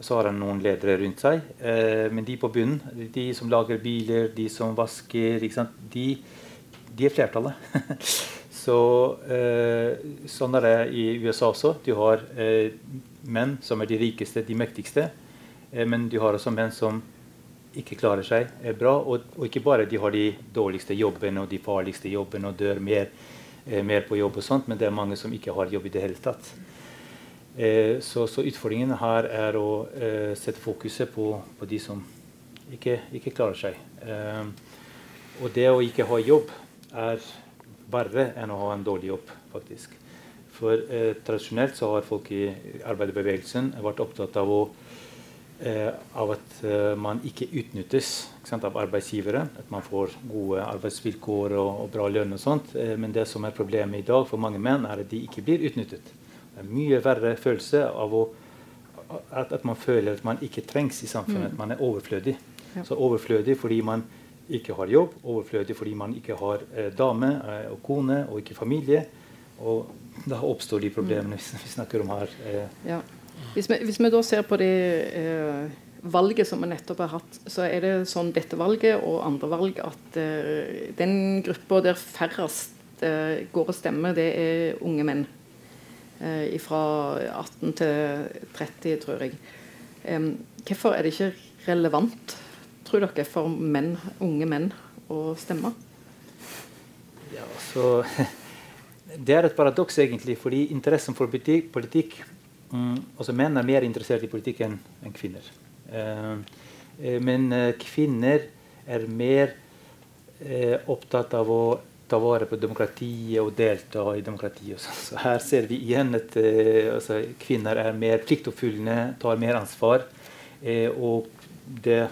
Så har han noen ledere rundt seg. Men de på bunnen, de som lager biler, de som vasker? De, de er flertallet. Så eh, Sånn er det i USA også. Du har eh, menn som er de rikeste, de mektigste. Eh, men du har også menn som ikke klarer seg bra. Og, og ikke bare de har de dårligste jobbene og de farligste jobbene og dør mer, mer på jobb, og sånt, men det er mange som ikke har jobb i det hele tatt. Så, så utfordringen her er å sette fokuset på, på de som ikke, ikke klarer seg. Og det å ikke ha jobb er verre enn å ha en dårlig jobb, faktisk. For eh, tradisjonelt så har folk i arbeiderbevegelsen vært opptatt av, å, eh, av at eh, man ikke utnyttes ikke sant, av arbeidsgivere. At man får gode arbeidsvilkår og, og bra lønn og sånt. Eh, men det som er problemet i dag for mange menn, er at de ikke blir utnyttet. Det er en mye verre følelse av å, at, at man føler at man ikke trengs i samfunnet. At man er overflødig. Ja. Så overflødig fordi man ikke har jobb, overflødig fordi man ikke har eh, dame eh, og kone og ikke familie. Og da oppstår de problemene vi, vi snakker om her. Eh, Ja. Hvis, vi, hvis vi da ser på det eh, valget som vi nettopp har hatt, så er det sånn dette valget og andre valg at eh, den gruppa der færrest eh, går og stemmer, det er unge menn. Eh, fra 18 til 30, tror jeg. Hvorfor er det ikke relevant, tror dere, for menn, unge menn å stemme? ja, så Det er et paradoks, egentlig, fordi interessen for politikk, mm, altså Menn er mer interessert i politikk enn kvinner. Eh, eh, men eh, kvinner er mer opptatt av å ta vare på demokratiet og delta i demokratiet. sånn. Så her ser vi igjen at altså, kvinner er mer pliktoppfyllende, tar mer ansvar. Og det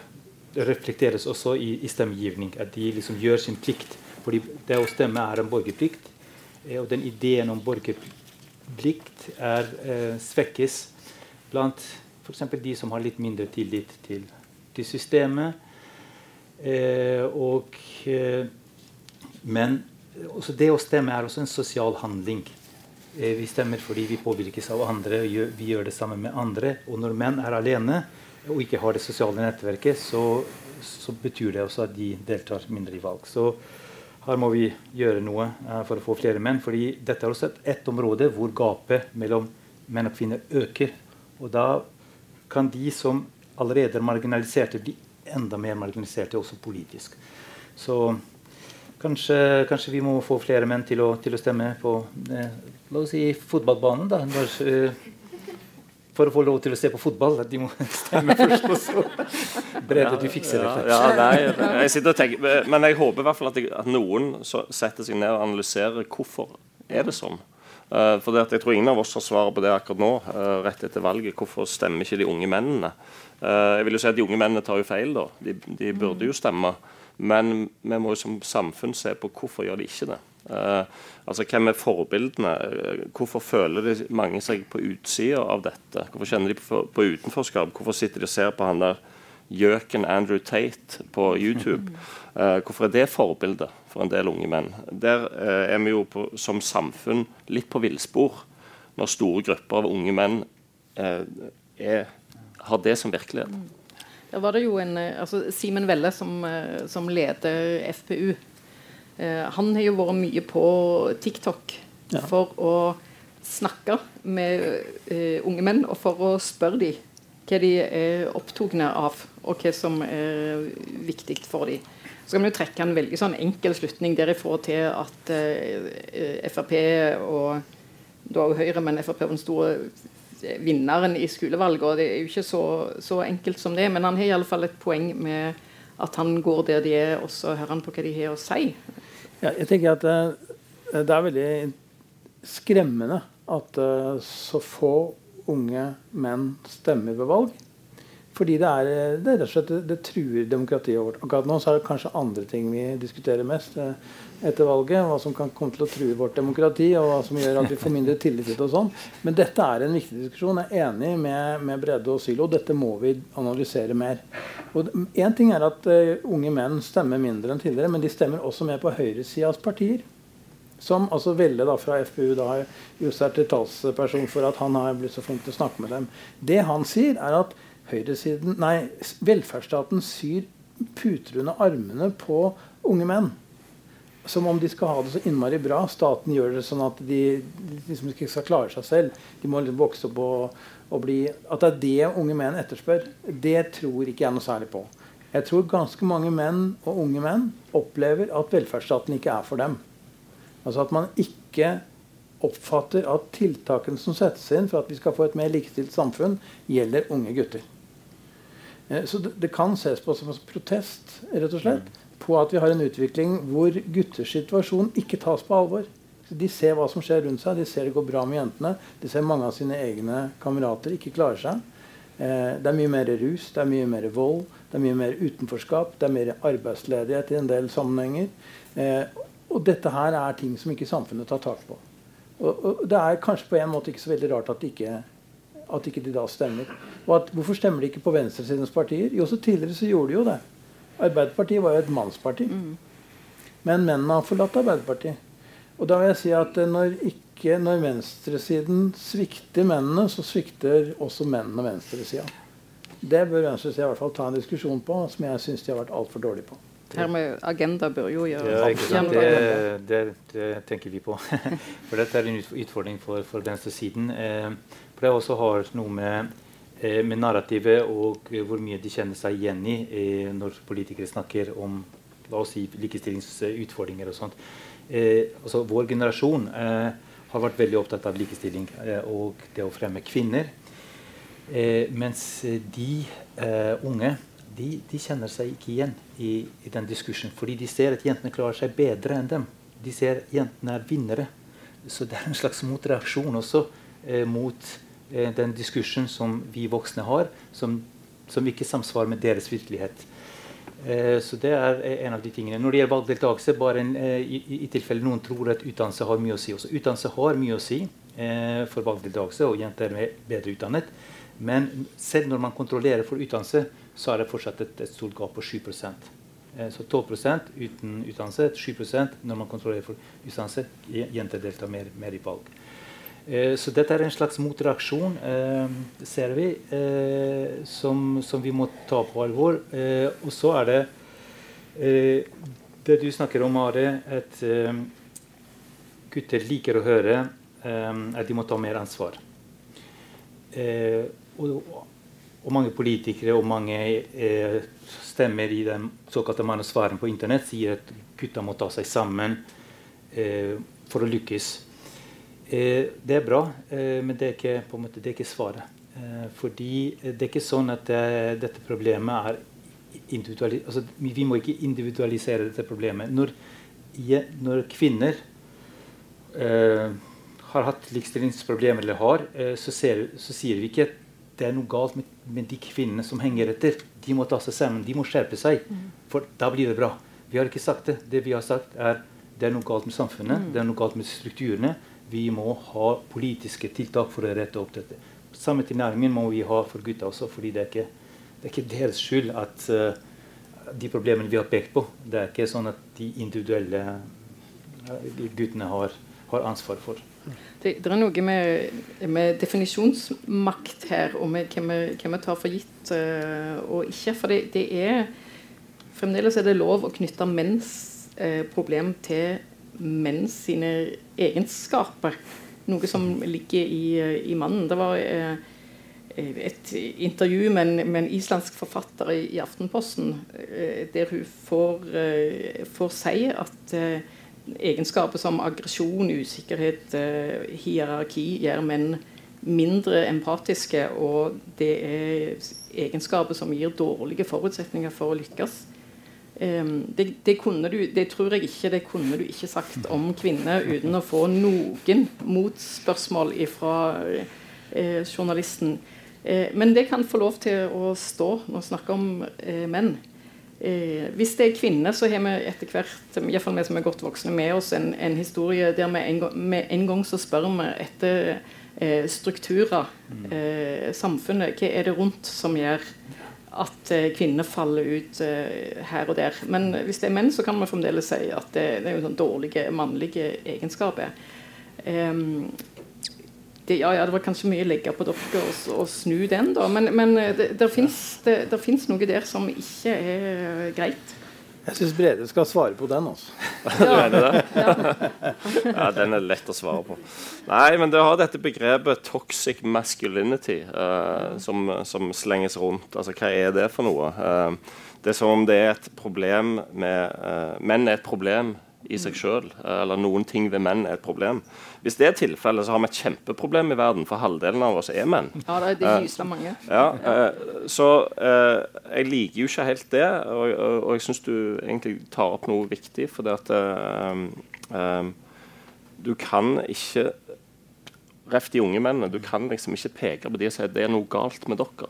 reflekteres også i, i stemmegivning, at de liksom gjør sin plikt. Fordi det å stemme er en borgerplikt. Eh, og den ideen om borgerplikt er, eh, svekkes blant f.eks. de som har litt mindre tillit til, til systemet. Eh, og, eh, men det å stemme er også en sosial handling. Eh, vi stemmer fordi vi påvirkes av andre, og gjør, vi gjør det sammen med andre. Og når menn er alene og ikke har det sosiale nettverket, så, så betyr det også at de deltar mindre i valg. Så her må vi gjøre noe eh, for å få flere menn. fordi dette er også et, et område hvor gapet mellom menn og kvinner øker. Og da kan de som allerede er marginaliserte, bli enda mer marginaliserte også politisk. Så kanskje, kanskje vi må få flere menn til å, til å stemme på eh, la oss si fotballbanen. da, når, eh, For å få lov til å se på fotball. De må stemme først, og så Brede, du fikser det. Ja, nei, jeg sitter og tenker, men jeg håper i hvert fall at, jeg, at noen setter seg ned og analyserer hvorfor er det sånn. Uh, for jeg tror ingen av oss har svaret på det akkurat nå, uh, rett etter valget. Hvorfor stemmer ikke de unge mennene? Uh, jeg vil jo si at De unge mennene tar jo feil. da. De, de burde jo stemme. Men vi må jo som samfunn se på hvorfor gjør de ikke det. Uh, altså Hvem er forbildene? Uh, Hvorfor føler de mange seg på utsida av dette? Hvorfor kjenner de på, på utenforskap? Hvorfor sitter de og ser på han der gjøken Andrew Tate på YouTube? Uh, hvorfor er det forbildet for en del unge menn? Der er vi jo på, som samfunn litt på villspor når store grupper av unge menn er, har det som virkelighet. Da var det jo en, eh, altså Simen Velle, som, eh, som leder FPU, eh, han har jo vært mye på TikTok Ja. for å snakke med eh, unge menn, og for å spørre dem hva de er opptatt av. og hva som er viktig for dem. Så kan vi jo trekke en veldig sånn enkel slutning der jeg får til at eh, Frp og da også Høyre, men Frp var den store vinneren i skolevalget. og Det er jo ikke så, så enkelt som det, men han har i alle fall et poeng med at han går der de er, og så hører han på hva de har å si. Ja, jeg tenker at uh, Det er veldig skremmende at uh, så få unge menn stemmer ved valg. Fordi det er, det er rett og slett det, det, truer demokratiet vårt. Akkurat nå så er det kanskje andre ting vi diskuterer mest etter valget. Hva som kan komme til å true vårt demokrati, og hva som gjør at vi får mindre tillit til det. og sånn. Men dette er en viktig diskusjon. Jeg er enig med, med Brede og Sylo. Dette må vi analysere mer. Og Én ting er at uh, unge menn stemmer mindre enn tidligere, men de stemmer også mer på høyresidas partier. Som altså Velle da, fra FPU da, har jo er til talsperson for at han har blitt så flink til å snakke med dem. Det han sier, er at høyresiden, nei, velferdsstaten syr puter under armene på unge menn. Som om de skal ha det så innmari bra. Staten gjør det sånn at de, liksom ikke skal klare seg selv. De må liksom vokse opp og, og bli At det er det unge menn etterspør, det tror ikke jeg noe særlig på. Jeg tror ganske mange menn og unge menn opplever at velferdsstaten ikke er for dem. Altså at man ikke oppfatter at tiltakene som settes inn for at vi skal få et mer likestilt samfunn, gjelder unge gutter. Eh, så det, det kan ses på som en protest rett og slett, på at vi har en utvikling hvor gutters situasjon ikke tas på alvor. De ser hva som skjer rundt seg, de ser det går bra med jentene. De ser mange av sine egne kamerater ikke klarer seg. Eh, det er mye mer rus, det er mye mer vold, det er mye mer utenforskap, det er mer arbeidsledighet i en del sammenhenger. Eh, og dette her er ting som ikke samfunnet tar tak på. Og, og Det er kanskje på en måte ikke så veldig rart at, ikke, at ikke de da stemmer. Og at, Hvorfor stemmer de ikke på venstresidens partier? Jo, så Tidligere så gjorde de jo det. Arbeiderpartiet var jo et mannsparti. Mm. Men mennene har forlatt Arbeiderpartiet. Og da vil jeg si at når, ikke, når venstresiden svikter mennene, så svikter også mennene venstresida. Det bør venstresida i hvert fall ta en diskusjon på, som jeg syns de har vært altfor dårlige på. Her med agenda bør jo gjøre ja, det, det, det, tenker vi på. for dette er en utfordring for, for venstresiden. Eh, for det også har noe med, eh, med narrativet og hvor mye de kjenner seg igjen i eh, når politikere snakker om la oss si, likestillingsutfordringer og sånt. Eh, altså, vår generasjon eh, har vært veldig opptatt av likestilling eh, og det å fremme kvinner. mens de unge de, de, kjenner seg ikke igjen i, i, den diskursen. Fordi de ser at jentene klarer seg bedre enn dem. De ser at jentene er vinnere. Så det er en slags motreaksjon også eh, mot eh, den diskursen som vi voksne har, som, som ikke samsvarer med deres virkelighet. Eh, så det er en av de tingene. Når det gjelder valgdeltakelse, bare en, eh, i, i, tilfelle noen tror at utdannelse har mye å si. Også utdannelse har mye å si eh, for valgdeltakelse, og jenter er bedre utdannet. Men selv når man kontrollerer for utdannelse, så er det fortsatt et, et stort gap på 7 eh, Så 12% uten utdannelse, 7% når man kontrollerer for utdannelse. Jenter deltar mer, mer i valg. Eh, så dette er en slags motreaksjon, eh, ser vi, eh, som, som, vi må ta på alvor. Og så er det det du snakker om, Are, at gutter liker å høre at de må ta mer ansvar. og og mange politikere og mange stemmer i den såkalte manusfæren på internett sier at gutta må ta seg sammen for å lykkes. Eh, det er bra, eh, men det er ikke, måte, det er ikke svaret. Eh, fordi det er ikke sånn at det, dette problemet er altså, Vi må ikke individualisere dette problemet. Når, når kvinner eh, har hatt likestillingsproblemer, eller har, så, ser, så sier vi ikke at det er noe galt med, med, de kvinnene som henger etter. De må ta seg sammen, de må skjerpe seg. Mm. For da blir det bra. Vi har ikke sagt det. Det vi har sagt, er det er noe galt med samfunnet, mm. det er noe galt med strukturene. Vi må ha politiske tiltak for å rette opp dette. Samme tilnærming må vi ha for gutta også, fordi det er ikke, det er ikke deres skyld at uh, de problemene vi har pekt på, det er ikke sånn at de individuelle uh, guttene har, har ansvar for. Det, det, er noe med, med, definisjonsmakt her, og med hva vi, tar for gitt uh, og ikke. For det, det, er Fremdeles er det lov å knytte menns uh, problem til menns sine egenskaper. Noe som ligger i, i mannen. Det var uh, et intervju med en, med en islandsk forfatter i, i Aftenposten, eh, der hun får, eh, får si at egenskaper som aggresjon, usikkerhet, hierarki gjør menn mindre empatiske, og det er egenskaper som gir dårlige forutsetninger for å lykkes. Um, det, det, du, det, tror jeg ikke det kunne du ikke sagt om kvinner uten å få noen motspørsmål fra eh, journalisten. Eh, men det kan få lov til å stå når vi snakker om eh, menn. Eh, hvis det er kvinner, så har vi etter hvert iallfall vi som er godt voksne, med oss en, en historie der vi en, med en gang så spør vi etter eh, strukturer. Mm. Eh, samfunnet. Hva er det rundt som gjør at eh, kvinner faller ut eh, her og der. Men hvis det er menn, så kan man fremdeles si at det, er jo sånn dårlige mannlige egenskaper. Um, det, ja, ja, det var kanskje mye å legge på dere og snu den, da. Men, men eh, det, det fins noe der som ikke er greit. Jeg syns Brede skal svare på den. altså. Ja. det? ja, den er lett å svare på. Nei, men det har dette begrepet 'toxic masculinity' uh, som, som, slenges rundt. Altså, Hva er det for noe? Uh, det er som om det er et problem med uh, Menn er et problem i seg sjøl, eller noen ting ved menn er et problem. Hvis det er tilfellet, så har vi et kjempeproblem i verden, for halvdelen av oss er menn. Ja, det er eh, mange. Ja, eh, så eh, jeg liker jo ikke helt det, og, og, jeg syns du egentlig tar opp noe viktig, for det at du kan ikke Ref de unge mennene. Du kan liksom ikke peke på de og si at det er noe galt med dere.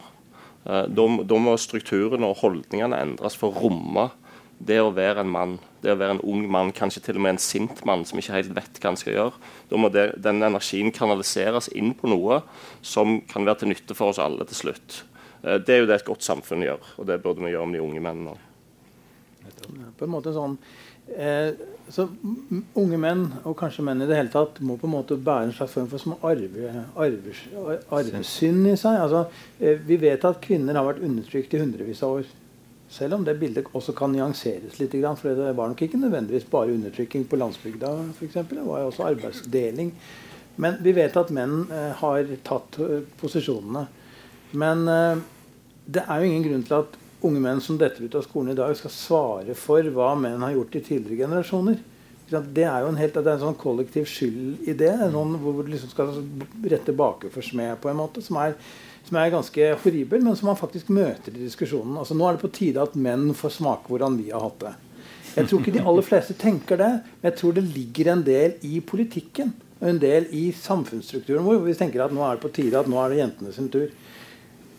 Da må strukturene og holdningene endres for å romme det å være en mann, det å være en ung mann, kanskje til og med en sint mann som ikke helt vet hva han skal gjøre, da må det, den energien kanaliseres inn på noe som kan være til nytte for oss alle til slutt. Eh, det er jo det et godt samfunn gjør, og det burde vi gjøre med de unge mennene. På en måte sånn eh, så Unge menn, og kanskje menn i det hele tatt, må på en måte bære en slags form for små arve, arve, arvesynd i seg. Altså, eh, vi vet at kvinner har vært undertrykt i hundrevis av år. Selv om det bildet også kan nyanseres litt. For det var nok ikke nødvendigvis bare undertrykking på landsbygda. Eksempel. det var jo også arbeidsdeling. Men vi vet at menn eh, har tatt eh, posisjonene. Men eh, det er jo ingen grunn til at unge menn som detter ut av skolen i dag, skal svare for hva menn har gjort i tidligere generasjoner. Det er jo en helt, er en sånn kollektiv skyld i det. Noen hvor du liksom skal rette baker smed på en måte. Som er som er ganske horribel, men som man faktisk møter i diskusjonen. Altså, nå er det på tide at menn får smake hvordan vi har hatt det. Jeg tror ikke de aller fleste tenker det, men jeg tror det ligger en del i politikken og en del i samfunnsstrukturen vår. hvor Vi tenker at nå er det på tide at nå er det jentene sin tur.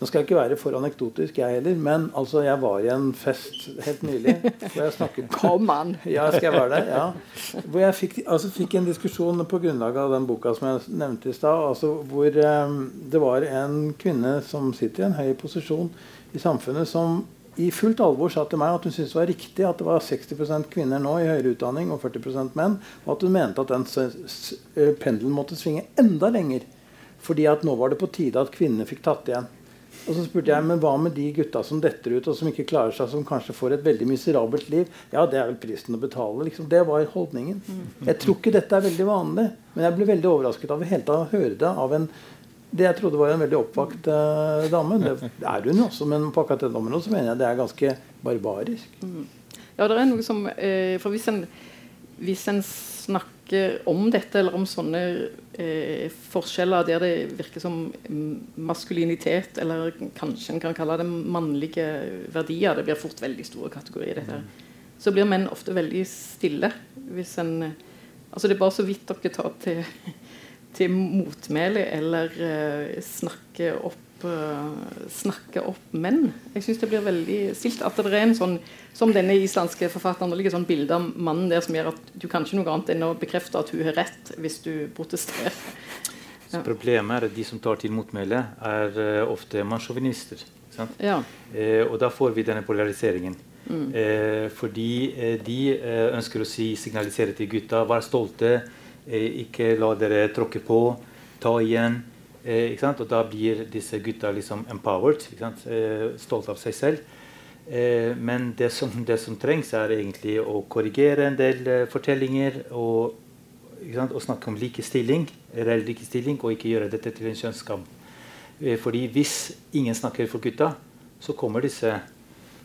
Nå skal jeg ikke være for anekdotisk, jeg heller, men altså, jeg var i en fest helt nylig hvor jeg snakket Kom an! Ja, skal jeg være der? Ja. Hvor jeg fikk, altså, fikk en diskusjon på grunnlag av den boka som jeg nevnte i stad, altså, hvor eh, det var en kvinne som sitter i en høy posisjon i samfunnet, som i fullt alvor sa til meg at hun syntes det var riktig at det var 60 kvinner nå i høyere utdanning og 40 menn, og at hun mente at den eh, pendelen måtte svinge enda lenger. Fordi at nå var det på tide at kvinnene fikk tatt igjen. Og så spurte jeg men hva med de gutta som detter ut, og som ikke klarer seg, som kanskje får et veldig miserabelt liv. Ja, det er vel prisen å betale. Liksom. Det var holdningen. Jeg tror ikke dette er veldig vanlig, men jeg ble veldig overrasket av å høre det av en det jeg trodde var en veldig oppvakt uh, dame. Det, er hun også, men på akkurat dette området så mener jeg det er ganske barbarisk. Mm. Ja, det er noe som eh, For hvis en, hvis en snakker om dette, eller om sånne eh, forskjeller der det virker som maskulinitet, eller kanskje en kan kalle det mannlige verdier Det blir fort veldig store kategorier. dette mm. Så blir menn ofte veldig stille. hvis en Altså Det er bare så vidt dere tar til, til motmæle eller eh, snakker opp uh, snakke opp menn. Jeg syns det blir veldig stilt. At det er en sånn, som denne islandske forfatteren, det ligger sånn bilde av mannen der som gjør at du kan ikke noe annet enn å bekrefte at hun har rett, hvis du protesterer. Ja. Problemet er at de som tar til motmæle, er uh, ofte mannssjåvinister. Ja. Eh, og da får vi denne polariseringen. Mm. Eh, fordi de ønsker å si, signalisere til gutta vær stolte, ikke la dere tråkke på, ta igjen. Eh, og da blir disse gutta liksom empowered, eh, stolt av seg selv. Eh, men det som, det som, trengs, er egentlig å korrigere en del eh, fortellinger og, og, snakke om likestilling, reell likestilling, og ikke gjøre dette til en kjønnsskam. Eh, fordi hvis ingen snakker for gutta, så kommer disse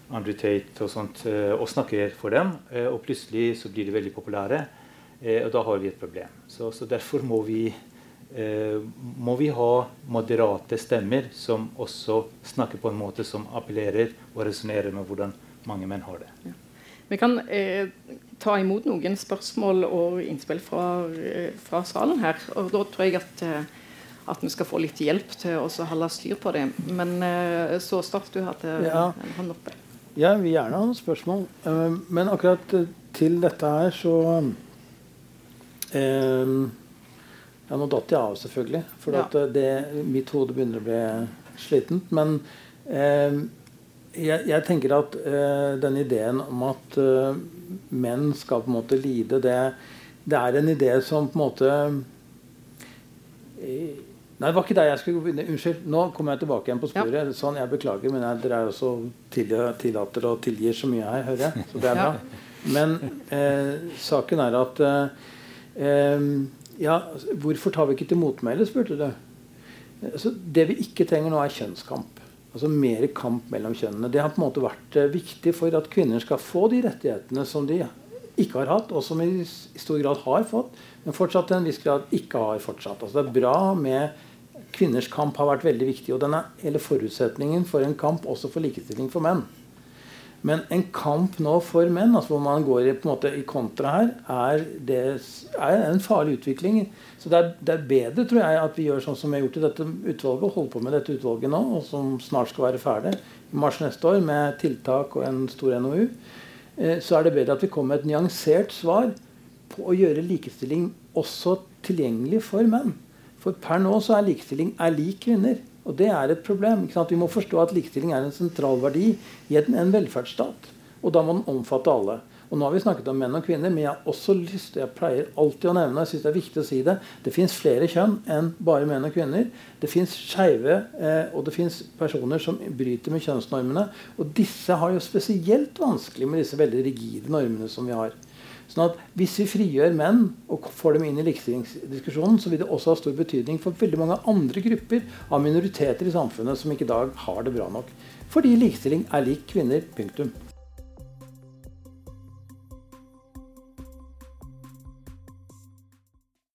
Andrew Tate og sånt eh, og snakker for dem. Og plutselig så blir de veldig populære, og da har vi et problem. Så, så derfor må vi, må vi ha moderate stemmer som også snakker på en måte som appellerer og resonnerer med hvordan mange menn har det. Ja. Vi kan eh, ta imot noen spørsmål og innspill fra, fra, salen her. og Da tror jeg at at vi skal få litt hjelp til å holde styr på det. Men eh, så Start, du hadde ja. en hånd oppe. Jeg vil gjerne ha noen spørsmål. Men akkurat til dette her så Ja, nå datt jeg av, selvfølgelig. For ja. det, mitt hode begynner å bli slitent. Men jeg, jeg, tenker at den ideen om at menn skal på en måte lide, det, det er en idé som på en måte Nei, det var ikke der jeg skulle begynne. Unnskyld. Nå kommer jeg tilbake igjen på sporet. Ja. Sånn, Jeg beklager, men jeg, dere er også tillater og tilgir så mye her, hører jeg. Så det er bra. Men eh, saken er at eh, Ja, hvorfor tar vi ikke til motmæle, spurte du. Altså, det vi ikke trenger nå, er kjønnskamp. Altså mer kamp mellom kjønnene. Det har på en måte vært eh, viktig for at kvinner skal få de rettighetene som de ikke har hatt, og som de i stor grad har fått, men fortsatt til en viss grad ikke har fortsatt. Altså det er bra med Kvinners kamp har vært veldig viktig, og den er hele forutsetningen for en kamp også for likestilling for menn. Men en kamp nå for menn, altså hvor man går i, måte, i kontra her, er, det, er en farlig utvikling. Så det er, det er, bedre tror jeg, at vi gjør sånn som vi har gjort i dette utvalget, og holder på med dette utvalget nå, og som snart skal være ferdig i mars neste år med tiltak og en stor NOU. Eh, så er det bedre at vi kommer med et nyansert svar på å gjøre likestilling også tilgjengelig for menn. For per nå så er likestilling er lik kvinner. Og det er et problem. Vi må forstå at likestilling er en sentral verdi i en, velferdsstat. Og da må den omfatte alle. Og nå har vi snakket om menn og kvinner, men jeg har også lyst jeg pleier alltid å nevne, jeg synes det er viktig å si det, det fins flere kjønn enn bare menn og kvinner. Det fins skeive, eh, og det fins personer som bryter med kjønnsnormene. Og disse har jo spesielt vanskelig med disse veldig rigide normene som vi har. Sånn at Hvis vi frigjør menn og får dem inn i likestillingsdiskusjonen, så vil det også ha stor betydning for veldig mange andre grupper av minoriteter i samfunnet som ikke i dag har det bra nok. Fordi likestilling er lik kvinner. Punktum.